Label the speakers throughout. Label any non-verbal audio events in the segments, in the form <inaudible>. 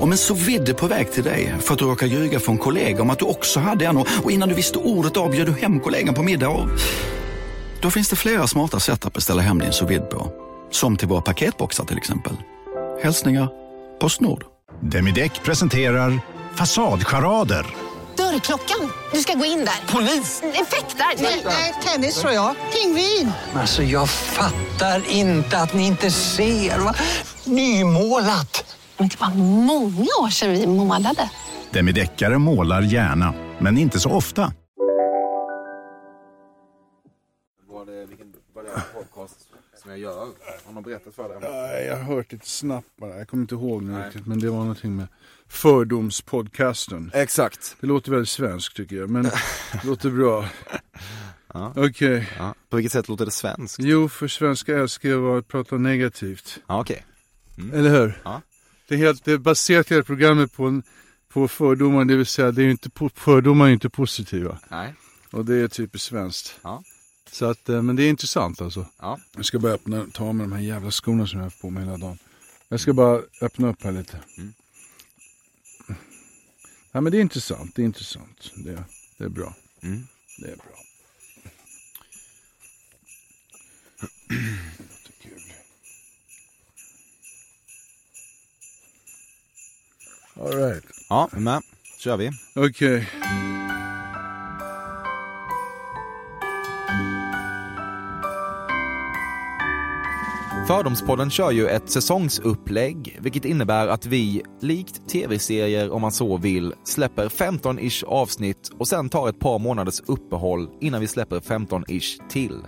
Speaker 1: Om en så vidde på väg till dig för att du råkar ljuga från kollega om att du också hade en och innan du visste ordet av du hem kollegan på middag och... Då finns det flera smarta sätt att beställa hem din sous på. Som till våra paketboxar till exempel. Hälsningar Postnord.
Speaker 2: Demideck presenterar Fasadcharader.
Speaker 3: Dörrklockan. Du ska gå in där.
Speaker 4: Polis?
Speaker 3: Effektar?
Speaker 5: Nej, tennis tror jag. Pingvin.
Speaker 4: Alltså jag fattar inte att ni inte ser. Va? Nymålat.
Speaker 3: Men det var många år sedan vi målade.
Speaker 2: Demideckare målar gärna, men inte så ofta.
Speaker 6: Var det, vilken, var det en podcast som jag gör? Har någon berättat för dig? om det?
Speaker 7: Nej, jag har hört lite snabbt bara. Jag kommer inte ihåg nu riktigt. Men det var någonting med Fördomspodcasten.
Speaker 6: Exakt.
Speaker 7: Det låter väldigt svenskt tycker jag. Men <laughs> det låter bra.
Speaker 6: Ja.
Speaker 7: Okej.
Speaker 6: Ja. På vilket sätt låter det svenskt?
Speaker 7: Jo, för svenska älskar jag att prata negativt.
Speaker 6: Ja, okej.
Speaker 7: Eller hur?
Speaker 6: Ja.
Speaker 7: Det är, helt, baserat hela programmet på, en, på fördomar. Det vill säga, det är inte, fördomar är inte positiva.
Speaker 6: Nej.
Speaker 7: Och det är typiskt svenskt.
Speaker 6: Ja.
Speaker 7: Så att, eh, men det är intressant alltså.
Speaker 6: Ja.
Speaker 7: Jag ska bara öppna, ta med de här jävla skorna som jag har på mig hela dagen. Jag ska bara öppna upp här lite.
Speaker 6: Mm.
Speaker 7: Ja men det är intressant, det är intressant. Det, det är bra.
Speaker 6: Mm.
Speaker 7: Det är bra. Det låter kul. All right.
Speaker 6: Ja, men kör vi.
Speaker 7: Okej.
Speaker 6: Fördomspodden kör ju ett säsongsupplägg, vilket innebär att vi, likt tv-serier om man så vill, släpper 15-ish avsnitt och sen tar ett par månaders uppehåll innan vi släpper 15-ish till.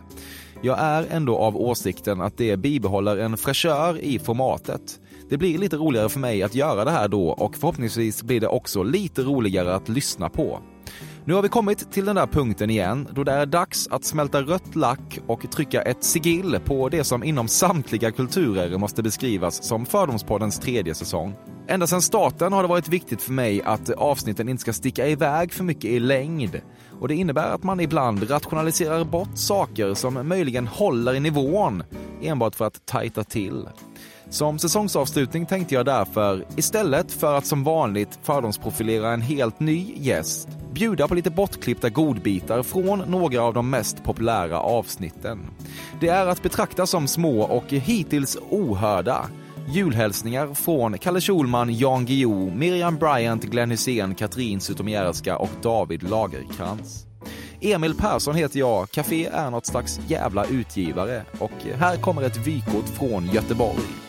Speaker 6: Jag är ändå av åsikten att det bibehåller en fräschör i formatet. Det blir lite roligare för mig att göra det här då och förhoppningsvis blir det också lite roligare att lyssna på. Nu har vi kommit till den där punkten igen då det är dags att smälta rött lack och trycka ett sigill på det som inom samtliga kulturer måste beskrivas som Fördomspoddens tredje säsong. Ända sedan starten har det varit viktigt för mig att avsnitten inte ska sticka iväg för mycket i längd. Och det innebär att man ibland rationaliserar bort saker som möjligen håller i nivån enbart för att tajta till. Som säsongsavslutning tänkte jag därför, istället för att som vanligt fördomsprofilera en helt ny gäst, bjuda på lite bortklippta godbitar från några av de mest populära avsnitten. Det är att betrakta som små och hittills ohörda julhälsningar från Kalle Schulman, Jan Guillou, Miriam Bryant, Glenn Hysén, Katrin Zytomierska och David Lagerkrans. Emil Persson heter jag, Café är något slags jävla utgivare och här kommer ett vykort från Göteborg.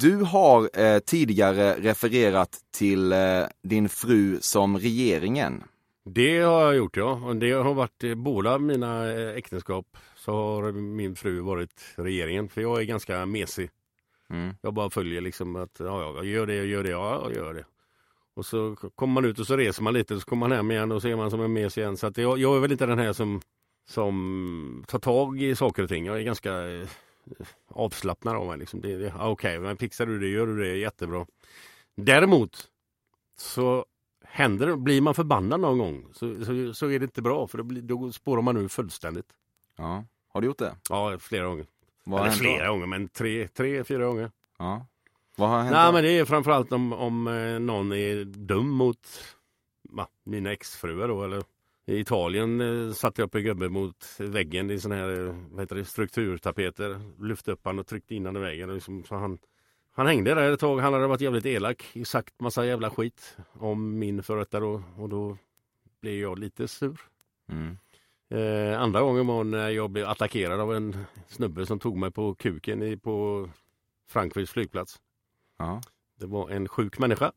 Speaker 6: Du har eh, tidigare refererat till eh, din fru som regeringen.
Speaker 8: Det har jag gjort ja. Och det har varit i båda mina eh, äktenskap så har min fru varit regeringen. För jag är ganska mesig.
Speaker 6: Mm.
Speaker 8: Jag bara följer liksom att ja, ja, jag gör det, jag gör det, ja, jag gör det. Och så kommer man ut och så reser man lite så kommer man hem igen och så är man som en mes igen. Så att jag, jag är väl inte den här som, som tar tag i saker och ting. Jag är ganska eh, avslappnad av mig. Liksom. Det, det, Okej, men fixar du det, gör du det, jättebra. Däremot så händer blir man förbannad någon gång så, så, så är det inte bra för då, blir, då spårar man ur fullständigt.
Speaker 6: Ja. Har du gjort det?
Speaker 8: Ja, flera gånger.
Speaker 6: Vad
Speaker 8: Eller flera
Speaker 6: då?
Speaker 8: gånger, men tre, tre, fyra gånger.
Speaker 6: Ja. Vad har hänt
Speaker 8: Nej,
Speaker 6: då?
Speaker 8: men det är framförallt om, om eh, någon är dum mot va, mina exfruar då. Eller i Italien eh, satte jag upp en gubbe mot väggen i sån här eh, vad heter det, strukturtapeter. Lyfte upp han och tryckte in han i väggen. och Liksom, så han, han hängde där ett tag. Han hade varit jävligt elak. Sagt massa jävla skit om min förrättare då, och då blev jag lite sur.
Speaker 6: Mm.
Speaker 8: Eh, andra gången var när jag blev attackerad av en snubbe som tog mig på kuken i, på Frankfurts flygplats.
Speaker 6: Ja.
Speaker 8: Det var en sjuk människa.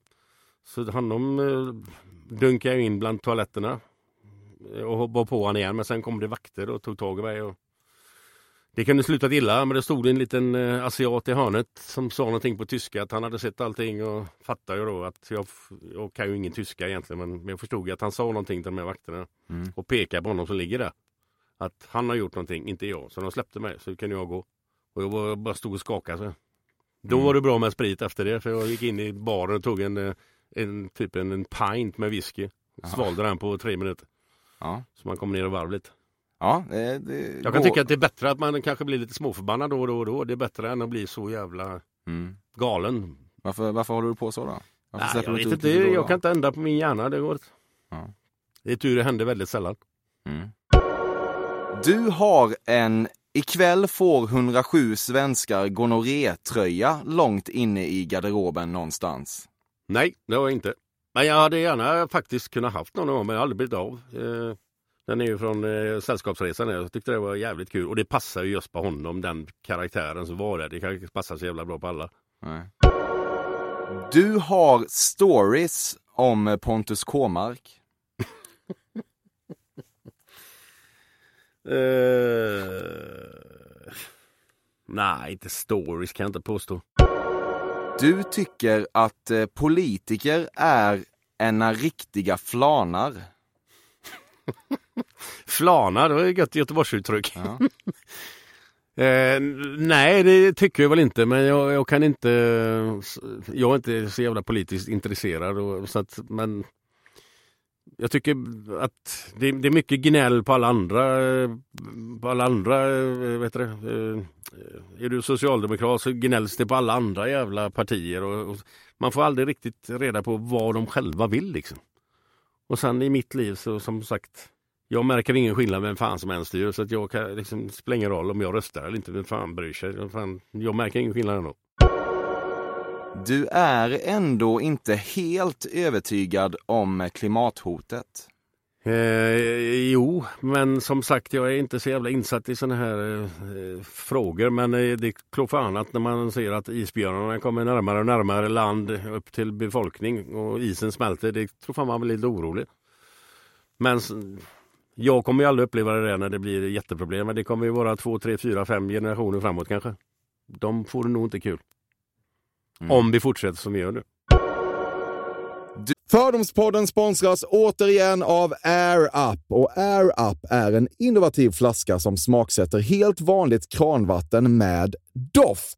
Speaker 8: Så honom eh, dunkade jag in bland toaletterna och var på honom igen. Men sen kom det vakter och tog tag i mig. Och det kunde sluta illa, men det stod en liten eh, asiat i hörnet som sa någonting på tyska. Att han hade sett allting och fattade ju då att jag, jag kan ju ingen tyska egentligen. Men jag förstod att han sa någonting till de här vakterna
Speaker 6: Mm.
Speaker 8: och pekade på honom som ligger där. Att han har gjort någonting, inte jag. Så de släppte mig, så kunde jag gå. Och jag bara, stod och skakade. Så. Då
Speaker 6: Mm.
Speaker 8: var det bra med sprit efter det, för jag gick in i baren och tog en, eh, en typ en, en pint med whisky. Svalde den på tre minuter.
Speaker 6: Ja.
Speaker 8: Så man kom ner och varv lite.
Speaker 6: Ja, det, det
Speaker 8: Jag kan
Speaker 6: går-
Speaker 8: tycka att det är bättre att man kanske blir lite småförbannad då och då och då. Det är bättre än att bli så jävla
Speaker 6: Mm.
Speaker 8: galen.
Speaker 6: Varför, varför håller du på så då? Varför
Speaker 8: Nej, jag vet inte,
Speaker 6: och
Speaker 8: jag kan inte ändra på min hjärna. Det går.
Speaker 6: Ja.
Speaker 8: Det är tur det händer väldigt sällan.
Speaker 6: Mm. Du har en Ikväll får 107 svenskar gonorré-tröja långt inne i garderoben någonstans.
Speaker 8: Nej, det har jag inte. Men jag hade gärna faktiskt kunnat haft någon gång men jag har aldrig blivit av. Eh, Den är ju från eh, Sällskapsresan. Jag tyckte det var jävligt kul och det passar ju just på honom, den karaktären som var där. Det kan passa så jävla bra på alla.
Speaker 6: Nej. Du har stories om Pontus Kåmark.
Speaker 8: Eh, nej, inte stories kan jag inte påstå.
Speaker 6: Du tycker att eh, politiker är ena riktiga flanar. <laughs>
Speaker 8: Flana, det var ju gött Göteborgsuttryck.
Speaker 6: Ja. <laughs>
Speaker 8: Eh, nej, det tycker jag väl inte, men jag, jag kan inte... Jag är inte så jävla politiskt intresserad. Och, så att, men jag tycker att det, det är mycket gnäll på alla andra. På alla andra, eh, vet du, det, Är du socialdemokrat så gnälls det på alla andra jävla partier. Och, och man får aldrig riktigt reda på vad de själva vill liksom. Och sen i mitt liv så som sagt jag märker ingen skillnad vem fan som än styr så att jag kan liksom, det spelar ingen roll om jag röstar eller inte. Vem fan bryr sig? Fan, jag märker ingen skillnad ändå.
Speaker 6: Du är ändå inte helt övertygad om klimathotet.
Speaker 8: Eh, jo, men som sagt jag är inte så jävla insatt i sådana här eh, frågor. Men eh, det är klart fan att när man ser att isbjörnarna kommer närmare och närmare land upp till befolkning och isen smälter. Det tror fan man blir lite orolig. Men jag kommer ju aldrig uppleva det där när det blir jätteproblem. Men det kommer ju vara två, tre, fyra, fem generationer framåt kanske. De får det nog inte kul. Om vi fortsätter som vi gör nu.
Speaker 9: Fördomspodden sponsras återigen av Air Up. Och Air Up är en innovativ flaska som smaksätter helt vanligt kranvatten med doft.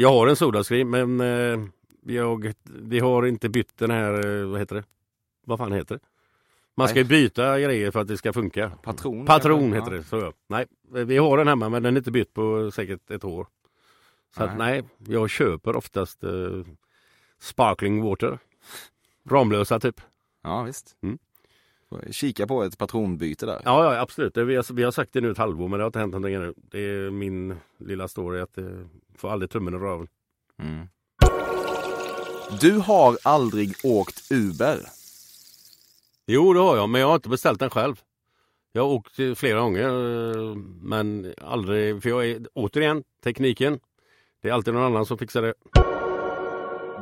Speaker 8: jag har en Sodastream men eh, jag, vi har inte bytt den här, eh, vad heter det? Vad fan heter det? Man ska ju byta grejer för att det ska funka.
Speaker 6: Patron?
Speaker 8: Patron heter det. Så, ja. Nej, vi har den hemma men den är inte bytt på säkert ett år. Så att, nej, jag köper oftast eh, sparkling water. Ramlösa typ.
Speaker 6: Ja, visst.
Speaker 8: Mm.
Speaker 6: Kika på ett patronbyte där.
Speaker 8: Ja, ja absolut. Det, vi, har, vi har sagt det nu ett halvår men det har inte hänt någonting ännu. Det är min lilla story att det får aldrig tummen ur röven.
Speaker 6: Mm. Du har aldrig åkt Uber.
Speaker 8: Jo, det har jag, men jag har inte beställt den själv. Jag har åkt eh, flera gånger, eh, men aldrig, för jag är återigen tekniken. Det är alltid någon annan som fixar det.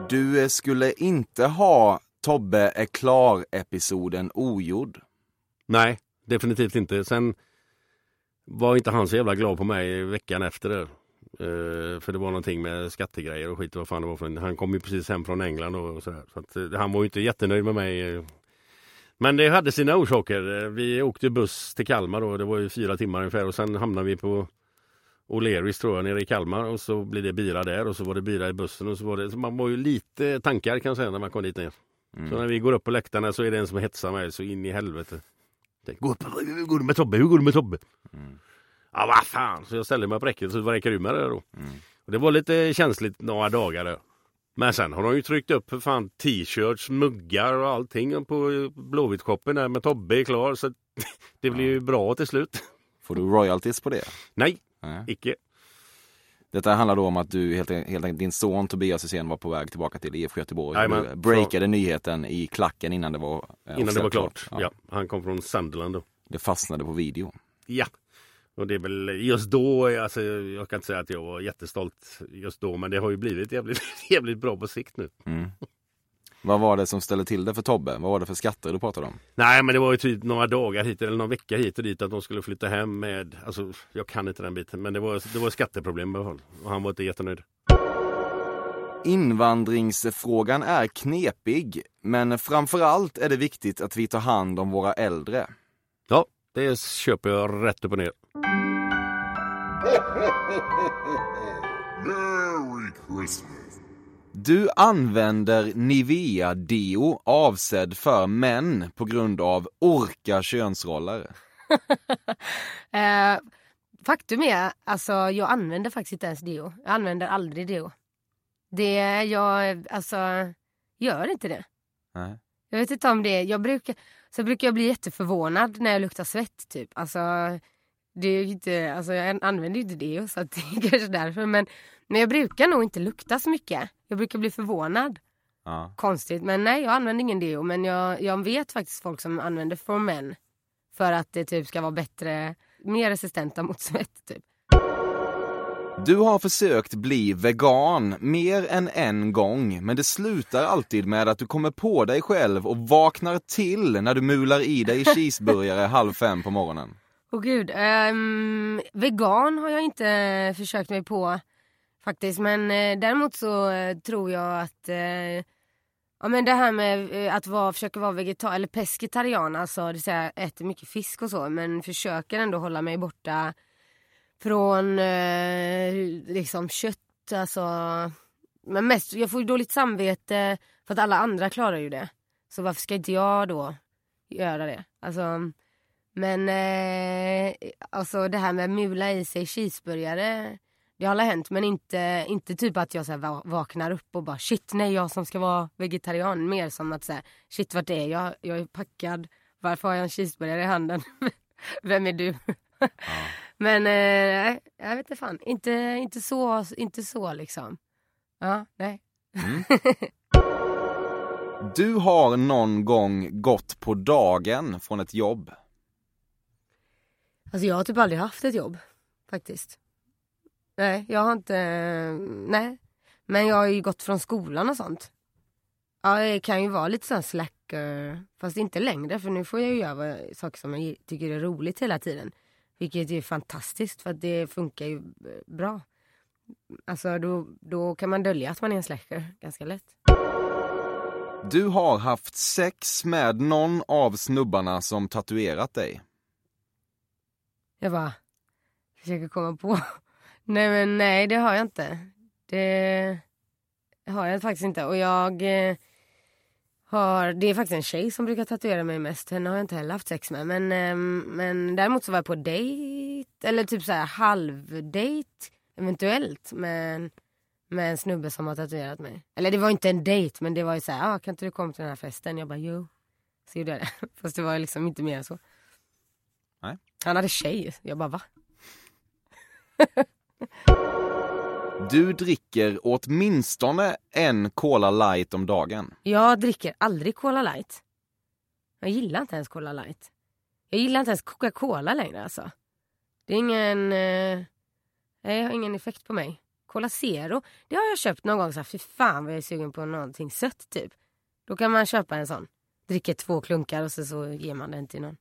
Speaker 6: Du eh, skulle inte ha Tobbe är klar-episoden ogjord.
Speaker 8: Nej, definitivt inte. Sen var inte han så jävla glad på mig veckan efter det. Uh, för det var någonting med skattegrejer och skit. Vad fan det var för. Han kom ju precis hem från England och sådär. Så att, uh, han var ju inte jättenöjd med mig. Eh. Men det hade sina orsaker. Vi åkte buss till Kalmar då. Det var ju fyra timmar ungefär och sen hamnade vi på O'Learys tror jag nere i Kalmar och så blev det bira där och så var det bira i bussen och så var det, så man var ju lite tankar kan jag säga när man kom dit ner.
Speaker 6: Mm.
Speaker 8: Så när vi går upp på läktarna så är det en som hetsar mig så in i helvete. Tänk, Gå upp, hur går det med Tobbe? Hur går det med Tobbe? Ja vad fan, så jag ställde mig på räcket så vad räcker du med det då? Och det var lite känsligt några dagar där. Men sen har de ju tryckt upp för fan t-shirts, muggar och allting på Blåvitt-shoppen där med Tobbe är klar så <laughs> det blir ju bra till slut.
Speaker 6: Får du royalties på det?
Speaker 8: Nej,
Speaker 6: Nej.
Speaker 8: icke.
Speaker 6: Detta handlar då om att du helt, helt enkelt, din son Tobias Hysén var på väg tillbaka till IFK Göteborg.
Speaker 8: Jajamän.
Speaker 6: Du breakade nyheten i klacken innan det var eh,
Speaker 8: Innan det var klart. Ja. han kom från Sunderland då.
Speaker 6: Det fastnade på video.
Speaker 8: Ja. Och det är väl just då, alltså, jag kan inte säga att jag var jättestolt just då, men det har ju blivit jävligt, <laughs> jävligt bra på sikt nu.
Speaker 6: Mm. Vad var det som ställde till det för Tobbe? Vad var det för skatter du pratade om?
Speaker 8: Nej men det var ju typ några dagar hit eller någon vecka hit och dit att de skulle flytta hem med, alltså jag kan inte den biten men det var, det var skatteproblem i alla fall. Och han var inte jättenöjd.
Speaker 6: Invandringsfrågan är knepig, men framförallt är det viktigt att vi tar hand om våra äldre.
Speaker 8: Ja, det köper jag rätt upp och ner. <laughs>
Speaker 10: Merry Christmas.
Speaker 6: Du använder Nivea-deo avsedd för män på grund av orka könsroller. <laughs>
Speaker 11: Eh, faktum är, alltså jag använder faktiskt inte ens deo. Jag använder aldrig deo. Det, jag, alltså, gör inte det.
Speaker 6: Nej.
Speaker 11: Jag vet inte om det, jag brukar, så brukar jag bli jätteförvånad när jag luktar svett typ. Alltså, det är inte, alltså jag använder ju inte deo så det är kanske därför. Men, men jag brukar nog inte lukta så mycket. Jag brukar bli förvånad.
Speaker 6: Ja.
Speaker 11: Konstigt, men nej jag använder ingen deo. Men jag, jag vet faktiskt folk som använder for men. För att det typ ska vara bättre, mer resistenta mot svett typ.
Speaker 6: Du har försökt bli vegan mer än en gång, men det slutar alltid med att du kommer på dig själv och vaknar till när du mular i dig cheeseburgare <laughs> halv fem på morgonen.
Speaker 11: Åh gud, ehm, vegan har jag inte försökt mig på faktiskt. Men eh, däremot så eh, tror jag att eh, ja, men det här med eh, att vara, försöka vara vegetar eller pescetarian, alltså det vill säga äter mycket fisk och så men försöker ändå hålla mig borta från eh, liksom kött, alltså. Men mest, jag får ju dåligt samvete för att alla andra klarar ju det. Så varför ska inte jag då göra det? Alltså, men eh, alltså det här med att mula i sig cheeseburgare, det har hänt men inte, inte typ att jag så här va- vaknar upp och bara shit nej jag som ska vara vegetarian. Mer som att så här, shit vart är jag? Jag är packad. Varför har jag en cheeseburgare i handen? <laughs> Vem är du? Men eh, nej, jag vet inte fan. Inte, inte, så, inte så liksom. Ja, nej. <laughs>
Speaker 6: Du har någon gång gått på dagen från ett jobb.
Speaker 11: Alltså jag har typ aldrig haft ett jobb. Faktiskt. Nej, jag har inte... Nej. Men jag har ju gått från skolan och sånt. Ja, det kan ju vara lite sån slacker. Fast inte längre för nu får jag ju göra saker som jag tycker är roligt hela tiden. Vilket är fantastiskt för det funkar ju eh, bra. Alltså då, då kan man dölja att man är en slacker ganska lätt.
Speaker 6: Du har haft sex med någon av snubbarna som tatuerat dig.
Speaker 11: Jag bara försöker komma på. Nej men nej det har jag inte. Det har jag faktiskt inte. Och jag eh, har, det är faktiskt en tjej som brukar tatuera mig mest. Henne har jag inte heller haft sex med. Men, eh, men däremot så var jag på dejt, eller typ så här halvdejt eventuellt med med en snubbe som har tatuerat mig. Eller det var inte en dejt men det var ju så här, ah, kan inte du komma till den här festen? Jag bara jo. Så gjorde jag det. <laughs> Fast det var liksom inte mer än så.
Speaker 6: Nej.
Speaker 11: Han hade tjej. Jag bara va? <laughs>
Speaker 6: Du dricker åtminstone en Cola light om dagen.
Speaker 11: Jag dricker aldrig Cola light. Jag gillar inte ens Cola light. Jag gillar inte ens Coca-Cola längre alltså. Det är ingen... Eh, har ingen effekt på mig. Cola Zero, det har jag köpt någon gång. Så här, fy fan vad jag är sugen på någonting sött typ. Då kan man köpa en sån. Dricker två klunkar och så, så ger man den till någon.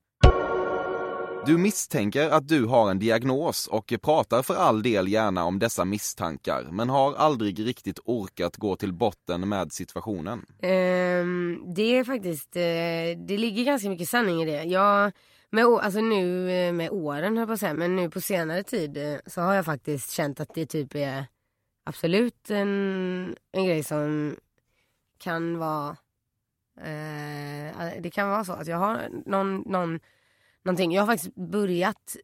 Speaker 6: Du misstänker att du har en diagnos och pratar för all del gärna om dessa misstankar, men har aldrig riktigt orkat gå till botten med situationen.
Speaker 11: Um, det är faktiskt, eh, det ligger ganska mycket sanning i det. Jag, med, alltså nu eh, med åren höll jag på att säga, men nu på senare tid eh, så har jag faktiskt känt att det typ är absolut en, en grej som kan vara, eh, det kan vara så att jag har någon, någon, någonting. Jag har faktiskt börjat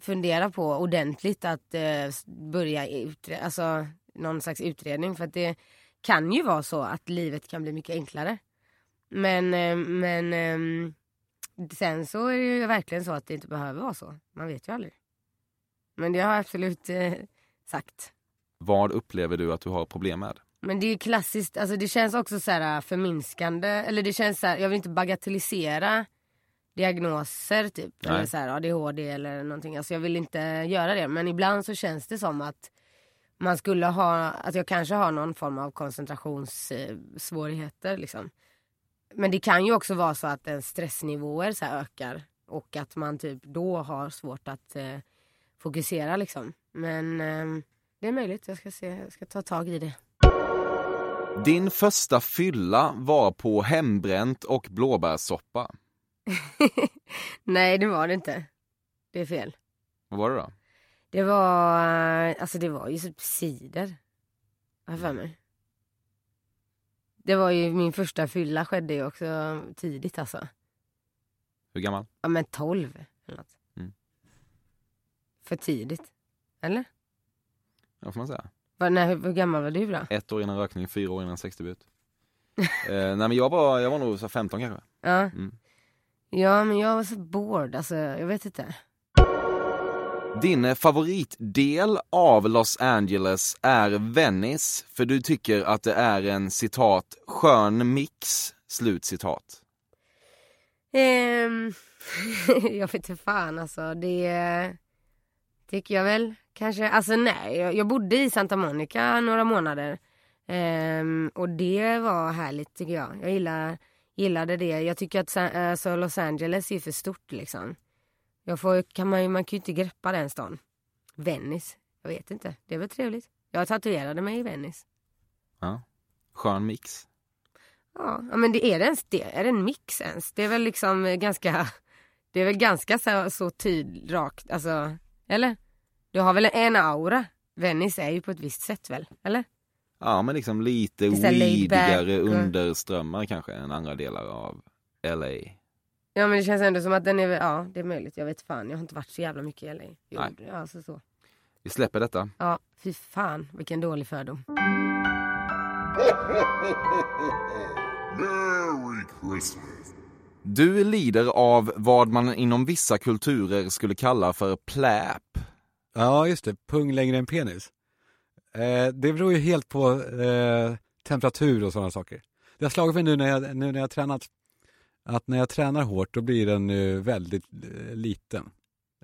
Speaker 11: fundera på ordentligt att eh, börja utre- alltså någon slags utredning för att det kan ju vara så att livet kan bli mycket enklare. Men, eh, men ehm, sen så är det ju verkligen så att det inte behöver vara så. Man vet ju aldrig. Men det har jag absolut eh, sagt.
Speaker 6: Vad upplever du att du har problem med?
Speaker 11: Men det är klassiskt, alltså det känns också så här förminskande. Eller det känns så här, jag vill inte bagatellisera diagnoser typ.
Speaker 6: Nej.
Speaker 11: Eller så här ADHD eller någonting. Alltså jag vill inte göra det. Men ibland så känns det som att man skulle ha, att jag kanske har någon form av koncentrationssvårigheter liksom. Men det kan ju också vara så att ens stressnivåer så här ökar och att man typ då har svårt att eh, fokusera liksom. Men eh, det är möjligt, jag ska, se, jag ska ta tag i det.
Speaker 6: Din första fylla var på hembränt och blåbärssoppa. <laughs>
Speaker 11: Nej det var det inte. Det är fel.
Speaker 6: Vad var det då?
Speaker 11: Det var, alltså det var ju typ cider. Har för mig. Det var ju min första fylla skedde ju också tidigt alltså.
Speaker 6: Hur gammal?
Speaker 11: Ja men 12 eller något.
Speaker 6: Mm.
Speaker 11: För tidigt. Eller?
Speaker 6: Ja, får man säga.
Speaker 11: Var, när, hur gammal var du då?
Speaker 6: Ett år innan rökning, fyra år innan sexdebut. <laughs> eh, nej men jag var, jag var nog så 15 kanske.
Speaker 11: Ja.
Speaker 6: Mm.
Speaker 11: Ja men jag var så bored, alltså jag vet inte.
Speaker 6: Din favoritdel av Los Angeles är Venice, för du tycker att det är en citat skön mix, slut citat.
Speaker 11: Ehm, <laughs> jag vet inte fan alltså. Det tycker jag väl kanske. Alltså nej, jag, jag bodde i Santa Monica några månader. Ehm, och det var härligt tycker jag. Jag gillar, gillade det. Jag tycker att alltså, Los Angeles är för stort liksom. Jag får, kan man, man kan ju inte greppa den stan. Venice, jag vet inte. Det är väl trevligt. Jag tatuerade mig i Venice.
Speaker 6: Ja. Skön mix.
Speaker 11: Ja, men det är det ens det? Är det en mix ens? Det är väl liksom ganska, det är väl ganska så, så rakt, alltså, eller? Du har väl en aura? Venice är ju på ett visst sätt väl, eller?
Speaker 6: Ja, men liksom lite weedigare underströmmar kanske än andra delar av LA.
Speaker 11: Ja men det känns ändå som att den är, ja det är möjligt, jag vet fan, jag har inte varit så jävla mycket i LA. Jo,
Speaker 6: Nej.
Speaker 11: Alltså så.
Speaker 6: Vi släpper detta.
Speaker 11: Ja, fy fan vilken dålig fördom. <laughs>
Speaker 6: Du lider av vad man inom vissa kulturer skulle kalla för pläp.
Speaker 10: Ja, just det. Pung längre än penis. Eh, det beror ju helt på eh, temperatur och sådana saker. Det har slagit mig nu när jag, nu när jag har tränat att när jag tränar hårt då blir den ju väldigt eh, liten.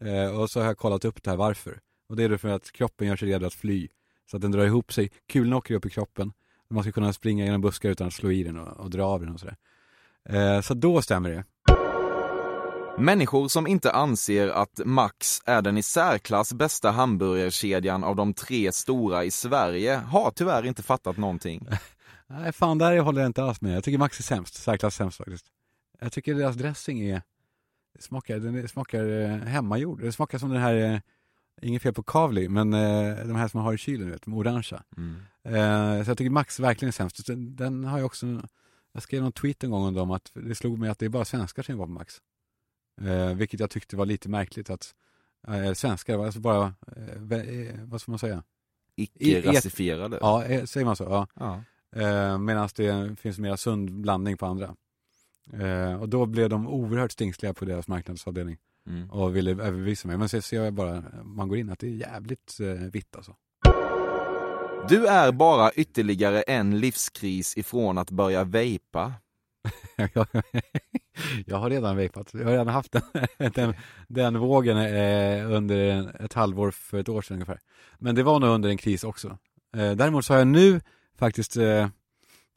Speaker 10: Eh, och så har jag kollat upp det här varför. Och det är det för att kroppen gör sig redo att fly. Så att den drar ihop sig, kulorna åker upp i kroppen. Man ska kunna springa genom buskar utan att slå i den och, och dra av den och sådär. Eh, så då stämmer det.
Speaker 6: Människor som inte anser att Max är den i särklass bästa hamburgerkedjan av de tre stora i Sverige har tyvärr inte fattat någonting. <laughs>
Speaker 10: Nej, fan där håller jag inte alls med. Jag tycker Max är sämst, särklass sämst faktiskt. Jag tycker deras dressing är, smakar, den smakar eh, hemmagjord. Det smakar som den här, eh, inget fel på kavli, men eh, de här som man har i kylen, vet, de orangea.
Speaker 6: Mm.
Speaker 10: Så jag tycker Max verkligen är sämst. Den, har jag också, jag skrev någon tweet en gång om dem att det slog mig att det är bara svenskar som var på Max. Eh, vilket jag tyckte var lite märkligt att eh, svenskar, alltså bara, eh, eh, vad ska man säga?
Speaker 6: Icke-rasifierade.
Speaker 10: Ja, eh, säger man så? Ja.
Speaker 6: Ja.
Speaker 10: Eh, Medan det finns mer sund blandning på andra. Eh, och då blev de oerhört stingsliga på deras marknadsavdelning
Speaker 6: Mm.
Speaker 10: och ville överbevisa mig. Men så ser jag bara, man går in, att det är jävligt vitt alltså.
Speaker 6: Du är bara ytterligare en livskris ifrån att börja vejpa. <laughs>
Speaker 10: jag har redan vapat. Jag har redan haft den, <laughs> den, den vågen eh, under en, ett halvår för ett år sedan ungefär. Men det var nog under en kris också. Eh, däremot så har jag nu faktiskt, eh,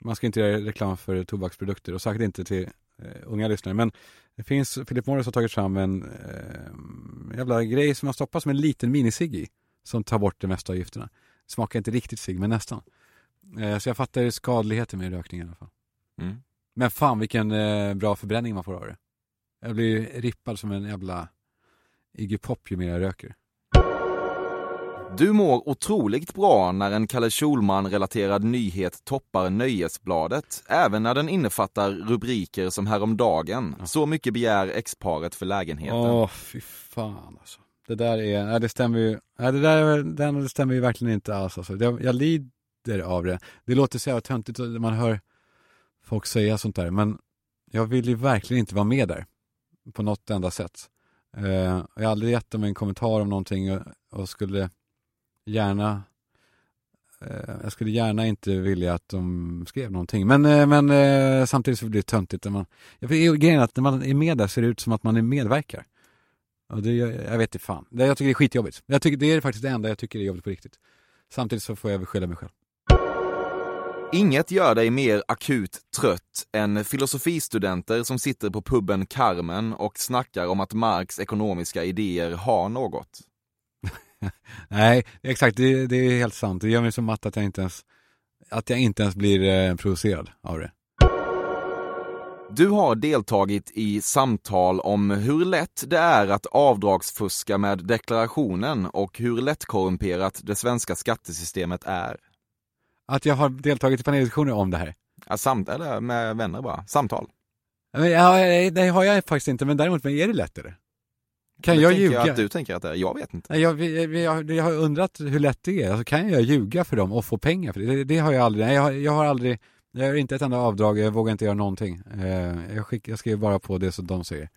Speaker 10: man ska inte göra reklam för tobaksprodukter och säkert inte till eh, unga lyssnare, men det finns, Philip Morris har tagit fram en eh, jävla grej som man stoppar som en liten minisigg i, som tar bort det mesta av gifterna. Smakar inte riktigt cigg, men nästan. Eh, så jag fattar skadligheten med rökning i alla fall.
Speaker 6: Mm.
Speaker 10: Men fan vilken eh, bra förbränning man får av det. Jag blir rippad som en jävla Iggy Pop ju mer jag röker.
Speaker 6: Du mår otroligt bra när en Kalle Schulman-relaterad nyhet toppar Nöjesbladet, även när den innefattar rubriker som häromdagen. Så mycket begär exparet för lägenheten.
Speaker 10: Åh, fy fan alltså. Det där är, nej, det stämmer ju, nej, det där den, det stämmer ju verkligen inte alls alltså. det, Jag lider av det. Det låter så jävla töntigt man hör folk säga sånt där, men jag vill ju verkligen inte vara med där. På något enda sätt. Eh, jag har aldrig gett dem en kommentar om någonting och, skulle gärna eh, jag skulle gärna inte vilja att de skrev någonting. Men, eh, men samtidigt så blir det töntigt. När man, jag vet, grejen är att när man är med där ser det ut som att man är medverkar. Och det, jag, jag vet inte fan. Det, jag tycker det är skitjobbigt. Jag tycker, det är faktiskt det enda jag tycker är jobbigt på riktigt. Samtidigt så får jag väl skylla mig själv.
Speaker 6: Inget gör dig mer akut trött än filosofistudenter som sitter på puben Carmen och snackar om att Marx ekonomiska idéer har något. <laughs>
Speaker 10: Nej, exakt, det, det är helt sant. Det gör mig så matt att jag inte ens, att jag inte ens blir eh, provocerad av det.
Speaker 6: Du har deltagit i samtal om hur lätt det är att avdragsfuska med deklarationen och hur lättkorrumperat det svenska skattesystemet är.
Speaker 10: Att jag har deltagit i paneldiskussioner om det här?
Speaker 6: Ja, samt, eller med vänner bara. Samtal.
Speaker 10: Men, ja, det har jag faktiskt inte, men däremot men är det lätt eller? Kan
Speaker 6: Det
Speaker 10: jag ljuga?
Speaker 6: att du tänker att det är. Jag vet inte.
Speaker 10: Nej, Jag, jag, jag, jag har undrat hur lätt det är. Alltså, kan jag ljuga för dem och få pengar för det? Det, det har jag aldrig. Nej, jag, har, jag har aldrig, jag gör inte ett enda avdrag, jag vågar inte göra någonting. Eh, jag, skick, jag skriver bara på det som de säger.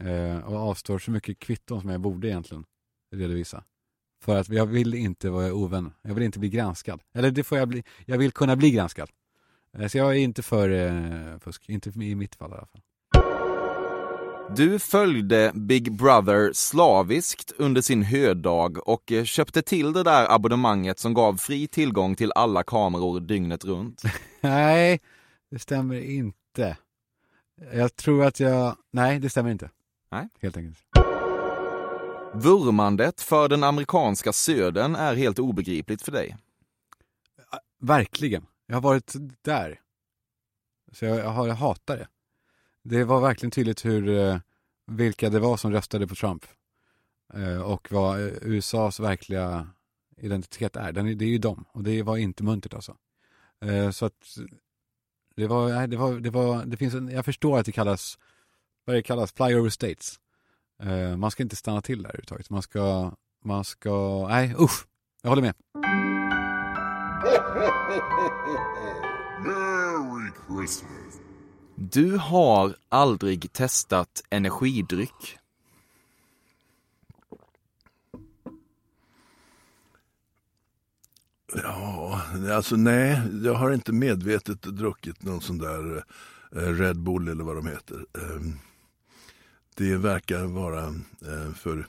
Speaker 10: Eh, och avstår så mycket kvitton som jag borde egentligen redovisa. För att jag vill inte vara ovän. Jag vill inte bli granskad. Eller det får jag bli. Jag vill kunna bli granskad. Eh, så jag är inte för eh, fusk. Inte i mitt fall i alla fall.
Speaker 6: Du följde Big Brother slaviskt under sin hödag och eh, köpte till det där abonnemanget som gav fri tillgång till alla kameror dygnet runt. <laughs>
Speaker 10: Nej, det stämmer inte. Jag tror att jag... Nej, det stämmer inte.
Speaker 6: Nej.
Speaker 10: Helt enkelt.
Speaker 6: Vurmandet för den amerikanska södern är helt obegripligt för dig.
Speaker 10: Verkligen. Jag har varit där. Så jag, jag, jag hatar det. Det var verkligen tydligt hur, eh, vilka det var som röstade på Trump. Eh, och vad eh, USAs verkliga identitet är. Den, det är ju dem. Och det var inte muntert alltså. Så att det var, det var, det var, det finns en, jag förstår att det kallas, vad det kallas, flyover states. Eh, man ska inte stanna till där överhuvudtaget. Man ska, man ska, nej usch, jag håller med.
Speaker 12: Merry Christmas.
Speaker 6: Du har aldrig testat energidryck.
Speaker 13: Ja, alltså nej, jag har inte medvetet druckit någon sån där eh, Red Bull eller vad de heter. Det verkar vara eh, för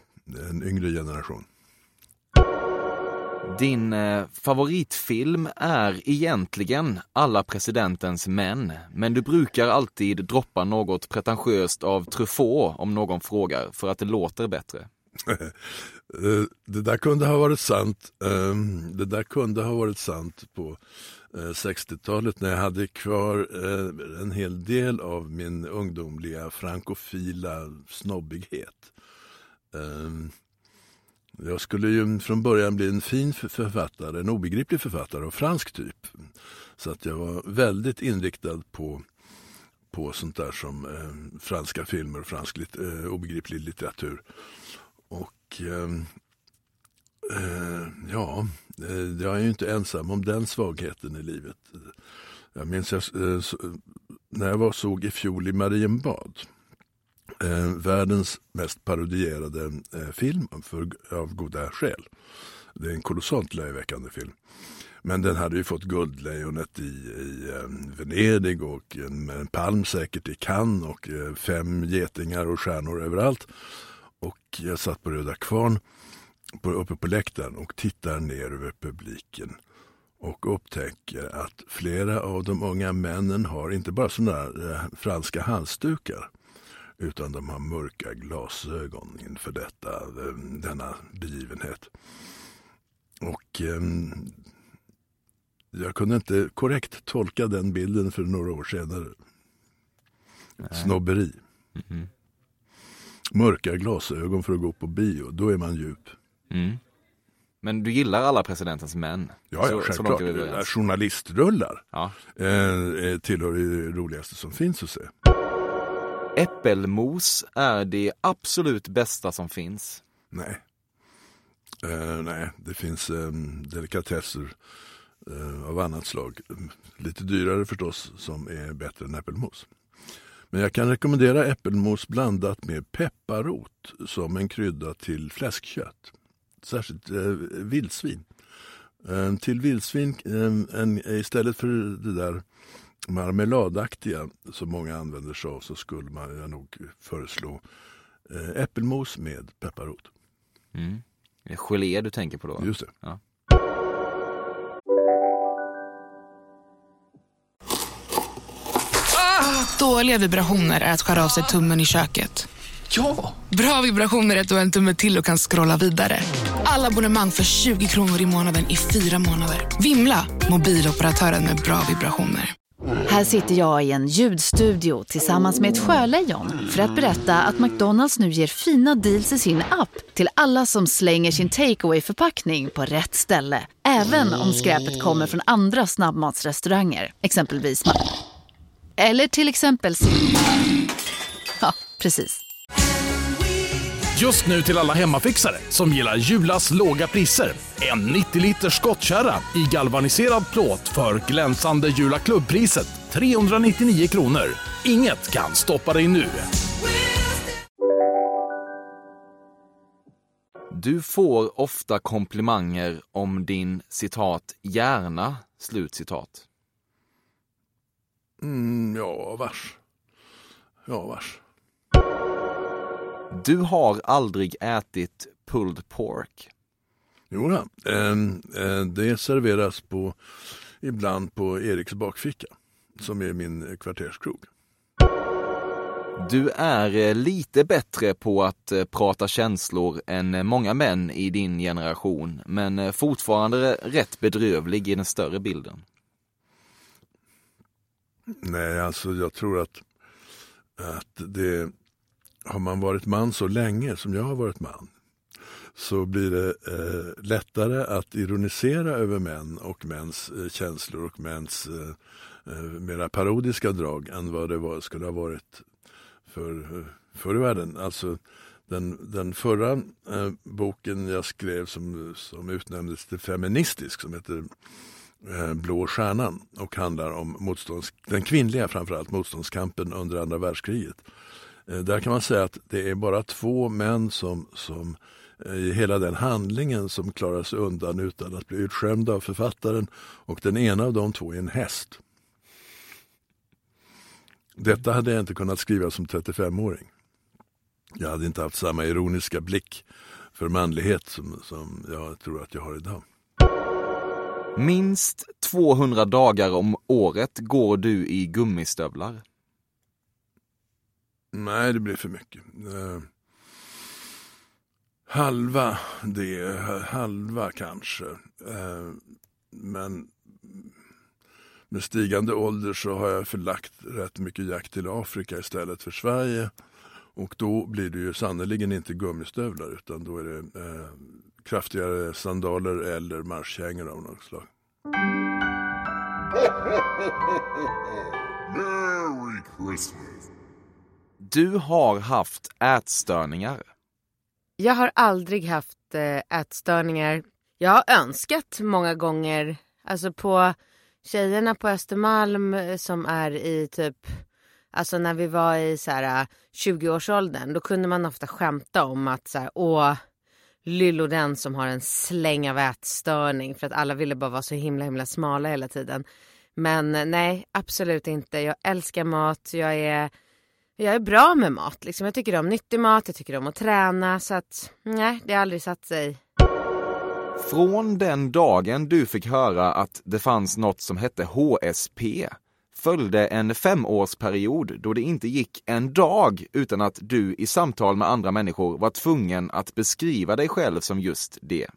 Speaker 13: en yngre generation.
Speaker 6: Din eh, favoritfilm är egentligen Alla presidentens män, men du brukar alltid droppa något pretentiöst av Truffaut om någon frågar, för att det låter bättre. <laughs>
Speaker 13: Eh, det där kunde ha varit sant. Ehm, det där kunde ha varit sant på eh, 60-talet när jag hade kvar eh, en hel del av min ungdomliga frankofila snobbighet. Ehm, jag skulle ju från början bli en fin författare, en obegriplig författare av fransk typ. Så att jag var väldigt inriktad på, på sånt där som eh, franska filmer och fransk lit, eh, obegriplig litteratur. Och eh, ja, eh, jag är ju inte ensam om den svagheten i livet. Jag minns jag, eh, så, när jag var såg i fjol i Marienbad eh, världens mest parodierade eh, film för, av goda skäl. Det är en kolossalt löjeväckande film. Men den hade ju fått Guldlejonet i, i eh, Venedig och en, en palm säkert i Cannes och eh, fem getingar och stjärnor överallt. Och jag satt på Röda Kvarn på, uppe på läktaren och tittar ner över publiken och upptäcker att flera av de unga männen har inte bara sådana eh, franska halsdukar utan de har mörka glasögon inför detta, eh, denna begivenhet. Och eh, jag kunde inte korrekt tolka den bilden för några år senare. Snobberi.
Speaker 6: Mhm.
Speaker 13: Mörka glasögon för att gå på bio, då är man djup.
Speaker 6: Mm. Men du gillar Alla presidentens män?
Speaker 13: Ja, ja
Speaker 6: Så- så
Speaker 13: självklart.
Speaker 6: överens.
Speaker 13: Journalistrullar
Speaker 6: Ja.
Speaker 13: eh, eh, tillhör det roligaste som finns att se.
Speaker 6: Äppelmos är det absolut bästa som finns.
Speaker 13: Nej. Eh, nej, det finns eh, delikatesser eh, av annat slag. Lite dyrare förstås, som är bättre än äppelmos. Men jag kan rekommendera äppelmos blandat med pepparrot som en krydda till fläskkött. Särskilt eh, vildsvin. Eh, till vildsvin, eh, en, istället för det där marmeladaktiga som många använder sig av så skulle man jag nog föreslå eh, äppelmos med pepparrot.
Speaker 6: Mm. Gelé du tänker på då?
Speaker 13: Just det.
Speaker 6: Ja.
Speaker 14: Dåliga vibrationer är att skära av sig tummen i köket.
Speaker 15: Ja!
Speaker 14: Bra vibrationer är att du har en tumme till och kan scrolla vidare. Alla abonnemang för 20 kronor i månaden i fyra månader. Vimla! Mobiloperatören med bra vibrationer.
Speaker 16: Här sitter jag i en ljudstudio tillsammans med ett sjölejon för att berätta att McDonalds nu ger fina deals i sin app till alla som slänger sin takeaway förpackning på rätt ställe. Även om skräpet kommer från andra snabbmatsrestauranger, exempelvis Eller till exempel Ja, precis.
Speaker 17: Just nu till alla hemmafixare som gillar Julas låga priser. En 90 liters skottkärra i galvaniserad plåt för glänsande Jula klubbpriset 399 kronor. Inget kan stoppa dig nu.
Speaker 6: Du får ofta komplimanger om din citat hjärna, slutcitat.
Speaker 13: Mm, ja, vars. Ja, vars.
Speaker 6: Du har aldrig ätit pulled pork.
Speaker 13: Jo, då. Ehm, eh, det serveras på, ibland på Eriks bakficka, som är min kvarterskrog.
Speaker 6: Du är eh, lite bättre på att eh, prata känslor än många män i din generation, men fortfarande rätt bedrövlig i den större bilden.
Speaker 13: Nej, alltså jag tror att, att det, har man varit man så länge som jag har varit man så blir det eh, lättare att ironisera över män och mäns eh, känslor och mäns eh, eh mera parodiska drag än vad det var, skulle ha varit för, förr i världen. Alltså, den, den förra eh, boken jag skrev som, som utnämndes till feministisk som heter Eh, Blå stjärnan och handlar om motstånds, den kvinnliga framförallt motståndskampen under andra världskriget. Eh, där kan man säga att det är bara två män som, som eh, i hela den handlingen som klarar sig undan utan att bli utskämda av författaren och den ena av de två är en häst. Detta hade jag inte kunnat skriva som 35-åring. Jag hade inte haft samma ironiska blick för manlighet som, som jag tror att jag har idag.
Speaker 6: Minst 200 dagar om året går du i gummistövlar.
Speaker 13: Nej, det blir för mycket. Eh, halva det, halva kanske. Eh, men med stigande ålder så har jag förlagt rätt mycket jakt till Afrika istället för Sverige. Och då blir det ju sannerligen inte gummistövlar utan då är det eh, kraftigare sandaler eller marschkängor av något slag. <laughs>
Speaker 18: Merry Christmas.
Speaker 6: Du har haft ätstörningar.
Speaker 19: Jag har aldrig haft eh, ätstörningar. Jag har önskat många gånger, alltså på tjejerna på Östermalm eh, som är i typ, alltså när vi var i så här eh, 20-årsåldern, då kunde man ofta skämta om att så här, åh, Lyllo den som har en släng av ätstörning för att alla ville bara vara så himla himla smala hela tiden. Men eh, nej, absolut inte. Jag älskar mat, jag är jag är bra med mat. Liksom. Jag tycker om nyttig mat, jag tycker om att träna. Så att nej, det har aldrig satt sig.
Speaker 6: Från den dagen du fick höra att det fanns något som hette HSP följde en femårsperiod då det inte gick en dag utan att du i samtal med andra människor var tvungen att beskriva dig själv som just det.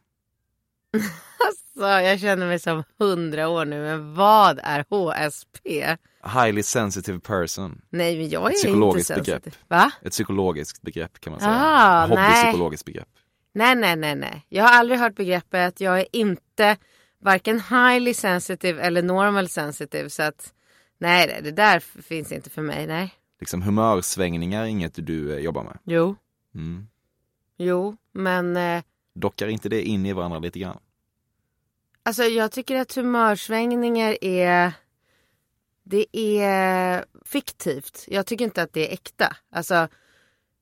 Speaker 6: <laughs>
Speaker 19: Alltså, jag känner mig som hundra år nu, men vad är HSP?
Speaker 6: Highly sensitive person.
Speaker 19: Nej, men jag är
Speaker 6: Ett
Speaker 19: inte
Speaker 6: psykologiskt
Speaker 19: sensitiv.
Speaker 6: begrepp.
Speaker 19: Va?
Speaker 6: Ett psykologiskt begrepp kan man säga.
Speaker 19: Ah.
Speaker 6: Hobbypsykologiskt begrepp.
Speaker 19: Nej, nej, nej, nej. Jag har aldrig hört begreppet. Jag är inte varken highly sensitive eller normal sensitive. Så att nej, det- där finns inte för mig. Nej.
Speaker 6: Liksom humörsvängningar är inget du eh, jobbar med.
Speaker 19: Jo,
Speaker 6: Mm.
Speaker 19: jo, men eh,
Speaker 6: Dockar inte det in i varandra lite grann?
Speaker 19: alltså jag tycker att humörsvängningar är det är fiktivt. Jag tycker inte att det är äkta. Alltså,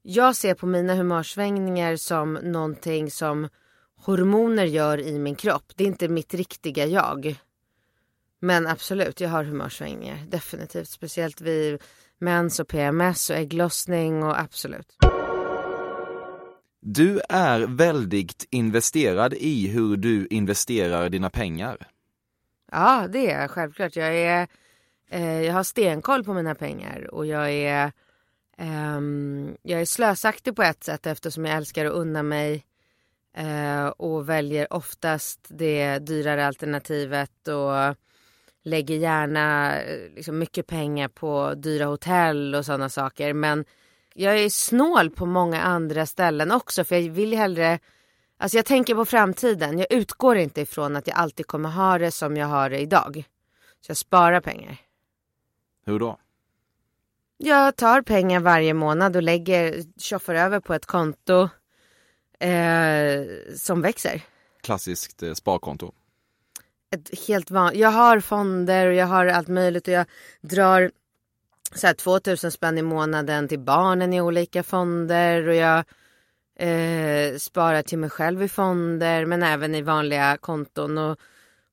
Speaker 19: jag ser på mina humörsvängningar som någonting som hormoner gör i min kropp. Det är inte mitt riktiga jag. Men absolut, jag har humörsvängningar. Definitivt. Speciellt vid mens och PMS och ägglossning och absolut.
Speaker 6: Du är väldigt investerad i hur du investerar dina pengar.
Speaker 19: Ja, det är jag självklart. Jag är, Eh, jag har stenkoll på mina pengar och jag är, ehm, jag är slösaktig på ett sätt eftersom jag älskar att unna mig eh, och väljer oftast det dyrare alternativet och lägger gärna eh, liksom, mycket pengar på dyra hotell och sådana saker. Men jag är snål på många andra ställen också för jag vill hellre Alltså jag tänker på framtiden. Jag utgår inte ifrån att jag alltid kommer ha det som jag har det idag. Så jag sparar pengar.
Speaker 6: Hur då?
Speaker 19: Jag tar pengar varje månad och lägger, tjoffar över på ett konto eh, som växer.
Speaker 6: Klassiskt eh, sparkonto.
Speaker 19: Ett helt van... Jag har fonder och jag har allt möjligt och jag drar så här 2000 spänn i månaden till barnen i olika fonder och jag eh, sparar till mig själv i fonder men även i vanliga konton. Och,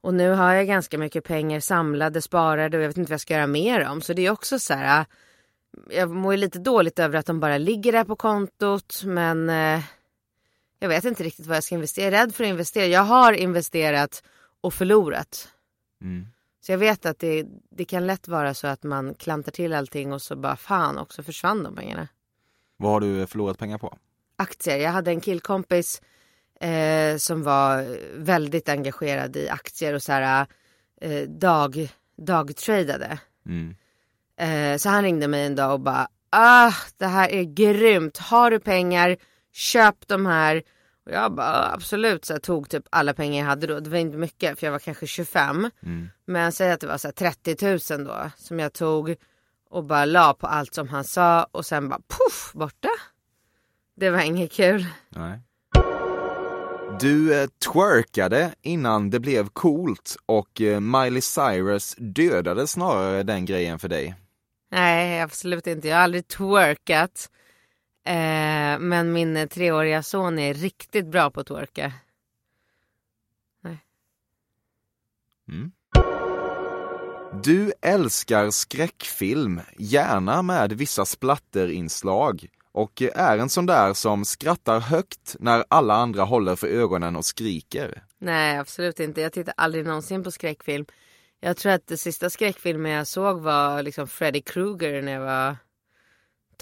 Speaker 19: och nu har jag ganska mycket pengar samlade, sparade och jag vet inte vad jag ska göra med dem. Så det är också så här, jag mår ju lite dåligt över att de bara ligger där på kontot men eh, jag vet inte riktigt vad jag ska investera. Jag är rädd för att investera. Jag har investerat och förlorat.
Speaker 6: Mm.
Speaker 19: Så jag vet att det, det kan lätt vara så att man klantar till allting och så bara fan också försvann de pengarna.
Speaker 6: Vad har du förlorat pengar på?
Speaker 19: Aktier. Jag hade en killkompis eh, som var väldigt engagerad i aktier och så här eh, dag, dagtradade.
Speaker 6: Mm.
Speaker 19: Eh, så han ringde mig en dag och bara ah, det här är grymt. Har du pengar, köp de här. Och jag bara absolut, så tog typ alla pengar jag hade då. Det var inte mycket för jag var kanske 25.
Speaker 6: Mm.
Speaker 19: Men säg att det var så här 30 000 då som jag tog och bara la på allt som han sa och sen bara poff borta. Det var inget kul.
Speaker 6: Nej. Du eh, twerkade innan det blev coolt och eh, Miley Cyrus dödade snarare den grejen för dig.
Speaker 19: Nej, absolut inte. Jag har aldrig twerkat. Eh, men min treåriga son är riktigt bra på att twerka. Nej.
Speaker 6: Mm. Du älskar skräckfilm, gärna med vissa splatterinslag och är en sån där som skrattar högt när alla andra håller för ögonen och skriker.
Speaker 19: Nej, absolut inte. Jag tittar aldrig någonsin på skräckfilm. Jag tror att det sista skräckfilmen jag såg var liksom Freddy Krueger när jag var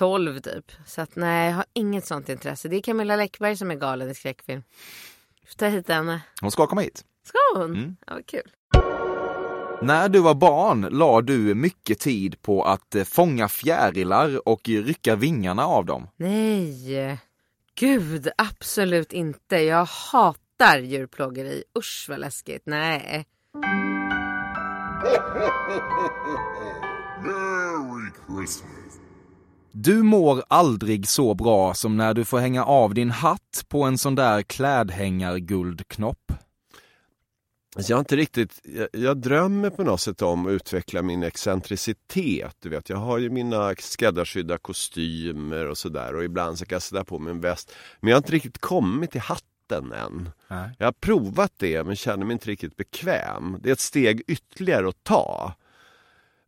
Speaker 19: 12 typ. Så att nej, jag har inget sånt intresse. Det är Camilla Läckberg som är galen i skräckfilm. Får ta hit henne.
Speaker 6: Hon ska komma hit.
Speaker 19: Ska hon?
Speaker 6: Mm.
Speaker 19: Ja, vad kul.
Speaker 6: När du var barn la du mycket tid på att eh, fånga fjärilar och rycka vingarna av dem.
Speaker 19: Nej, gud absolut inte. Jag hatar djurplågeri. Usch vad läskigt. Nej. <laughs>
Speaker 20: Merry Christmas.
Speaker 6: Du mår aldrig så bra som när du får hänga av din hatt på en sån där klädhängarguldknopp.
Speaker 21: Alltså jag har inte riktigt, jag, jag, drömmer på något sätt om att utveckla min excentricitet. Du vet, jag har ju mina skräddarsydda kostymer och sådär och ibland så kan jag sätta på mig en väst. Men jag har inte riktigt kommit till hatten än.
Speaker 6: Nej.
Speaker 21: Jag har provat det men känner mig inte riktigt bekväm. Det är ett steg ytterligare att ta.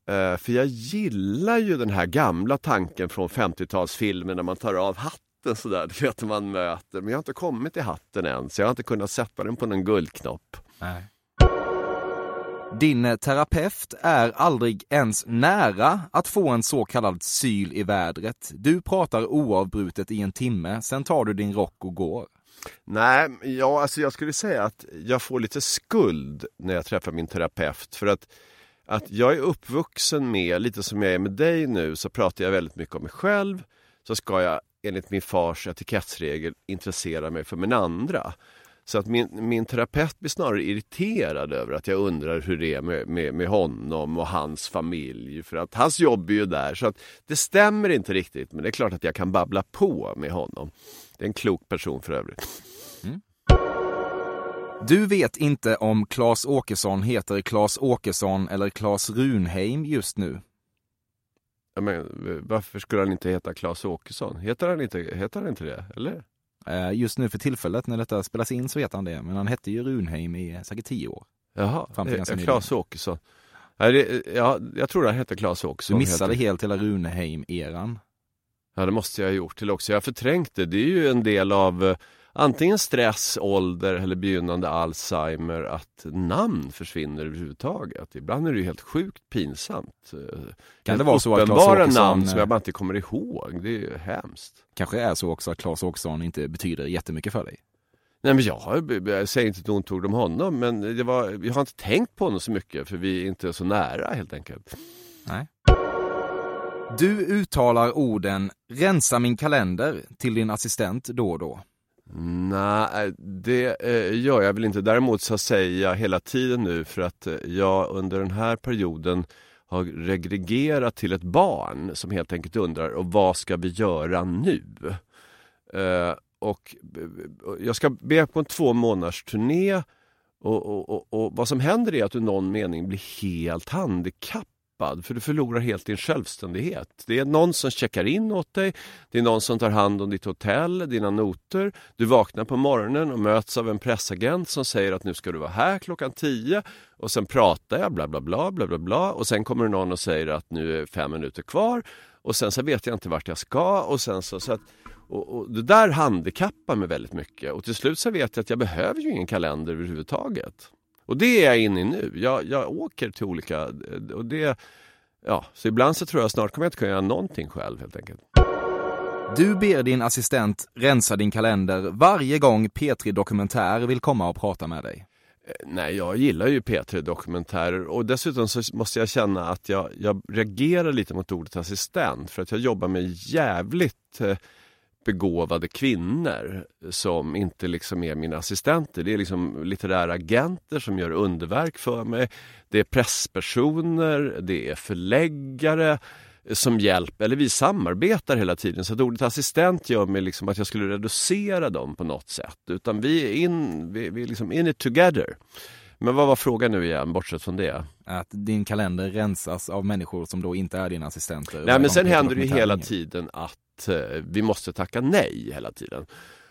Speaker 21: Uh, för jag gillar ju den här gamla tanken från 50-talsfilmen när man tar av hatten sådär, <laughs> du vet man möter. Men jag har inte kommit till hatten än så jag har inte kunnat sätta den på någon guldknopp.
Speaker 6: Nej. Din eh, terapeut är aldrig ens nära att få en så kallad syl i vädret. Du pratar oavbrutet i en timme, sen tar du din rock och går.
Speaker 21: Nej, ja, alltså jag skulle säga att jag får lite skuld när jag träffar min terapeut. För att, att jag är uppvuxen med, lite som jag är med dig nu, så pratar jag väldigt mycket om mig själv. Så ska jag enligt min fars etikettsregel intressera mig för min andra. Så att min, min terapeut blir snarare irriterad över att jag undrar hur det är med, med, med honom och hans familj. För att hans jobb är ju där. Så att det stämmer inte riktigt. Men det är klart att jag kan babbla på med honom. Det är en klok person för övrigt.
Speaker 6: Du vet inte om Claes Åkesson heter Claes Åkesson eller Claes Runheim just nu.
Speaker 21: Ja, men, varför skulle han inte heta Claes Åkesson? Heter han inte, heter han inte det? Eller?
Speaker 6: Eh, Just nu för tillfället när detta spelas in så vet han det, men han hette ju Runheim i säkert tio år.
Speaker 21: Jaha,
Speaker 6: Fram till ganska
Speaker 21: eh, Claes Åkesson. Ja, det, ja, jag tror han hette Claes Åkesson.
Speaker 6: Du missade
Speaker 21: heter.
Speaker 6: helt hela Runheim-eran.
Speaker 21: Ja, det måste jag ha gjort till också. Jag har förträngt det. Det är ju en del av eh, antingen stress, ålder eller begynnande Alzheimer att namn försvinner överhuvudtaget. Ibland är det ju helt sjukt pinsamt.
Speaker 6: Kan det vara så att Claes Åkesson-
Speaker 21: namn som jag bara inte kommer ihåg. Det är ju hemskt.
Speaker 6: Kanske är så också att Claes Åkesson inte betyder jättemycket för dig.
Speaker 21: Nej men jag, jag säger inte ett ont ord om honom men det var, jag har inte tänkt på honom så mycket för vi är inte så nära helt enkelt.
Speaker 6: Nej. Du uttalar orden “rensa min kalender” till din assistent då och då.
Speaker 21: Nej, eh, det eh, gör jag väl inte. Däremot så säger jag hela tiden nu för att eh, jag under den här perioden har regregerat till ett barn som helt enkelt undrar och vad ska vi göra nu? Eh, och eh, jag ska be på en två månaders turné och, och, och, och vad som händer är att du i någon mening blir helt handikappad för du förlorar helt din självständighet. Det är någon som checkar in åt dig, det är någon som tar hand om ditt hotell, dina noter. Du vaknar på morgonen och möts av en pressagent som säger att nu ska du vara här klockan 10 och sen pratar jag bla bla bla bla bla bla och sen kommer någon och säger att nu är fem minuter kvar och sen så vet jag inte vart jag ska och sen så, så att och, och det där handikappar mig väldigt mycket och till slut så vet jag att jag behöver ju ingen kalender överhuvudtaget. Och det är jag inne i nu. Jag, jag åker till olika... Och det, ja, så ibland så tror jag snart kommer jag inte kunna göra någonting själv helt enkelt.
Speaker 6: Du ber din assistent rensa din kalender varje gång P3 Dokumentär vill komma och prata med dig.
Speaker 21: Eh, Nej, jag gillar ju P3 Dokumentärer och dessutom så måste jag känna att jag, jag reagerar lite mot ordet assistent för att jag jobbar med jävligt eh, begåvade kvinnor som inte liksom är mina assistenter. Det är liksom litterära agenter som gör underverk för mig. Det är presspersoner, det är förläggare som hjälper, eller vi samarbetar hela tiden så att ordet assistent gör mig liksom att jag skulle reducera dem på något sätt. Utan vi är in, vi, vi är liksom in it together. Men vad var frågan nu igen, bortsett från det?
Speaker 6: Att din kalender rensas av människor som då inte är dina assistenter.
Speaker 21: Nej men sen
Speaker 6: P3
Speaker 21: händer det ju hela tiden att eh, vi måste tacka nej hela tiden.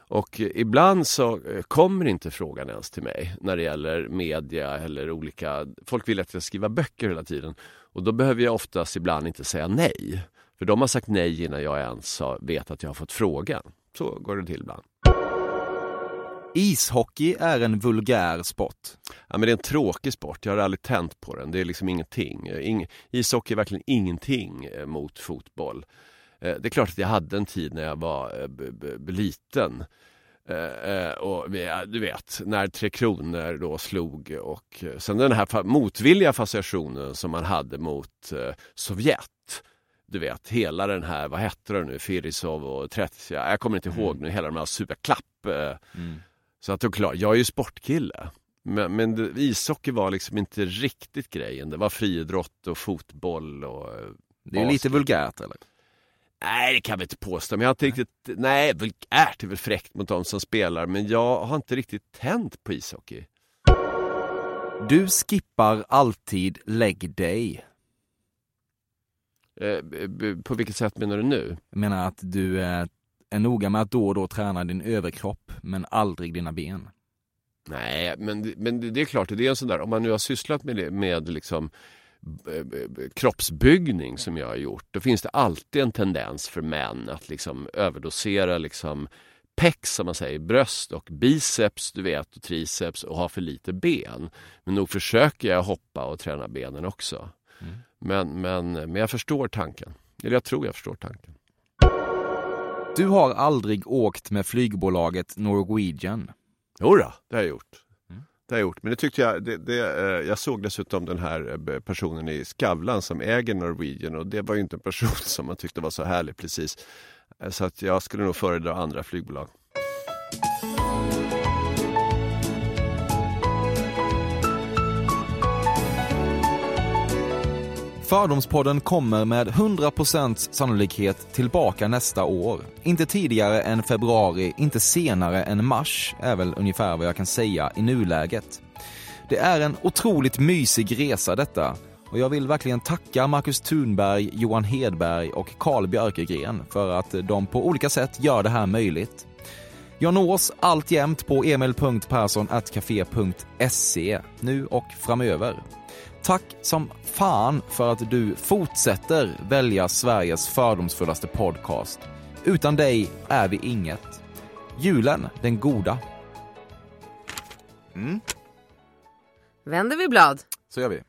Speaker 21: Och ibland så eh, kommer inte frågan ens till mig när det gäller media eller olika... Folk vill att jag ska skriva böcker hela tiden. Och då behöver jag oftast ibland inte säga nej. För de har sagt nej innan jag ens vet att jag har fått frågan. Så går det till ibland.
Speaker 6: Ishockey är en vulgär sport.
Speaker 21: Ja, men det är en tråkig sport, jag har aldrig tänt på den. Det är liksom ingenting. Ing, ishockey är verkligen ingenting eh, mot fotboll. Eh, Det är klart att jag hade en tid när jag var eh, liten. Eh, eh, Och du vet, när Tre Kronor då slog och eh, sen den här motvilliga fascinationen som man hade mot eh, Sovjet. Du vet, hela den här, vad hette det nu, Firisov och 30, jag kommer inte ihåg nu, hela de här superklapp. eh, så att klart, jag är ju sportkille. Men, men det, ishockey var liksom inte riktigt grejen. Det var friidrott och fotboll och... eh,
Speaker 6: Det är ju lite vulgärt eller?
Speaker 21: Nej, det kan vi inte påstå. Men jag har inte riktigt... Nej, vulgärt är väl fräckt mot de som spelar. Men jag har inte riktigt tänt på ishockey.
Speaker 6: Du skippar alltid leg day.
Speaker 21: Eh, på vilket sätt menar du nu?
Speaker 6: Jag menar att du är, är noga med att då och då träna din överkropp, men aldrig dina ben.
Speaker 21: Nej, men, men det- är klart, det är en sån där, om man nu har sysslat med, det, med liksom b- b- kroppsbyggning som jag har gjort, då finns det alltid en tendens för män att liksom överdosera liksom pex som man säger, bröst och biceps, du vet, och triceps och ha för lite ben. Men nog försöker jag hoppa och träna benen också. Men, men, men jag förstår tanken. Eller jag tror jag förstår tanken.
Speaker 6: Du har aldrig åkt med flygbolaget Norwegian.
Speaker 21: Jodå, det har jag gjort. Det har jag gjort. Men det tyckte jag, det, det, eh, jag såg dessutom den här eh, personen i Skavlan som äger Norwegian och det var ju inte en person <laughs> som man tyckte var så härlig precis. Eh, Så att jag skulle nog föredra andra flygbolag.
Speaker 6: Fördomspodden kommer med 100% sannolikhet tillbaka nästa år. Inte tidigare än februari, inte senare än mars, är väl ungefär vad jag kan säga i nuläget. Det är en otroligt mysig resa detta och jag vill verkligen tacka Marcus Thunberg, Johan Hedberg och Karl Björkegren för att de på olika sätt gör det här möjligt. Jag nås alltjämt på emil.perssonatcafe.se nu och framöver. Tack som fan för att du fortsätter välja Sveriges fördomsfullaste podcast. Utan dig är vi inget. Julen, den goda. Mm,
Speaker 19: Vänder vi blad?
Speaker 6: så gör vi.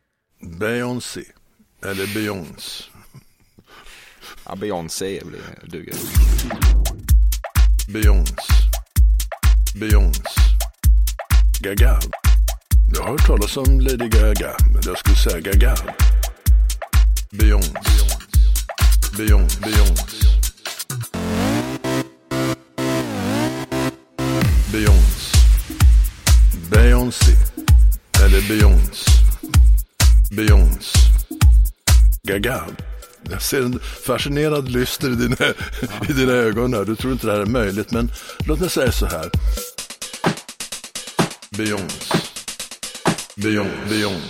Speaker 13: Beyoncé. Eller Beyoncé.
Speaker 6: Ja, Beyoncé blir- duger.
Speaker 13: Beyoncé. Beyoncé. Gaga. Jag har hört talas om Lady Gaga, men jag skulle säga Gaga. Beyoncé. Beyoncé. Beyoncé. Beyoncé. Beyoncé. Eller Beyoncé. Beyoncé. Gaga. Jag ser en fascinerad lyster i dina, i dina ögon här. Du tror inte det här är möjligt, men låt mig säga så här. Beyoncé. Beyoncé. beyond.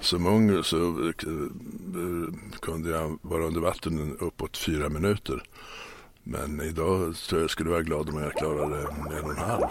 Speaker 13: Som ung så eh, kunde jag vara under vatten uppåt fyra minuter. Men idag tror jag skulle vara glad om jag klarade en och en halv.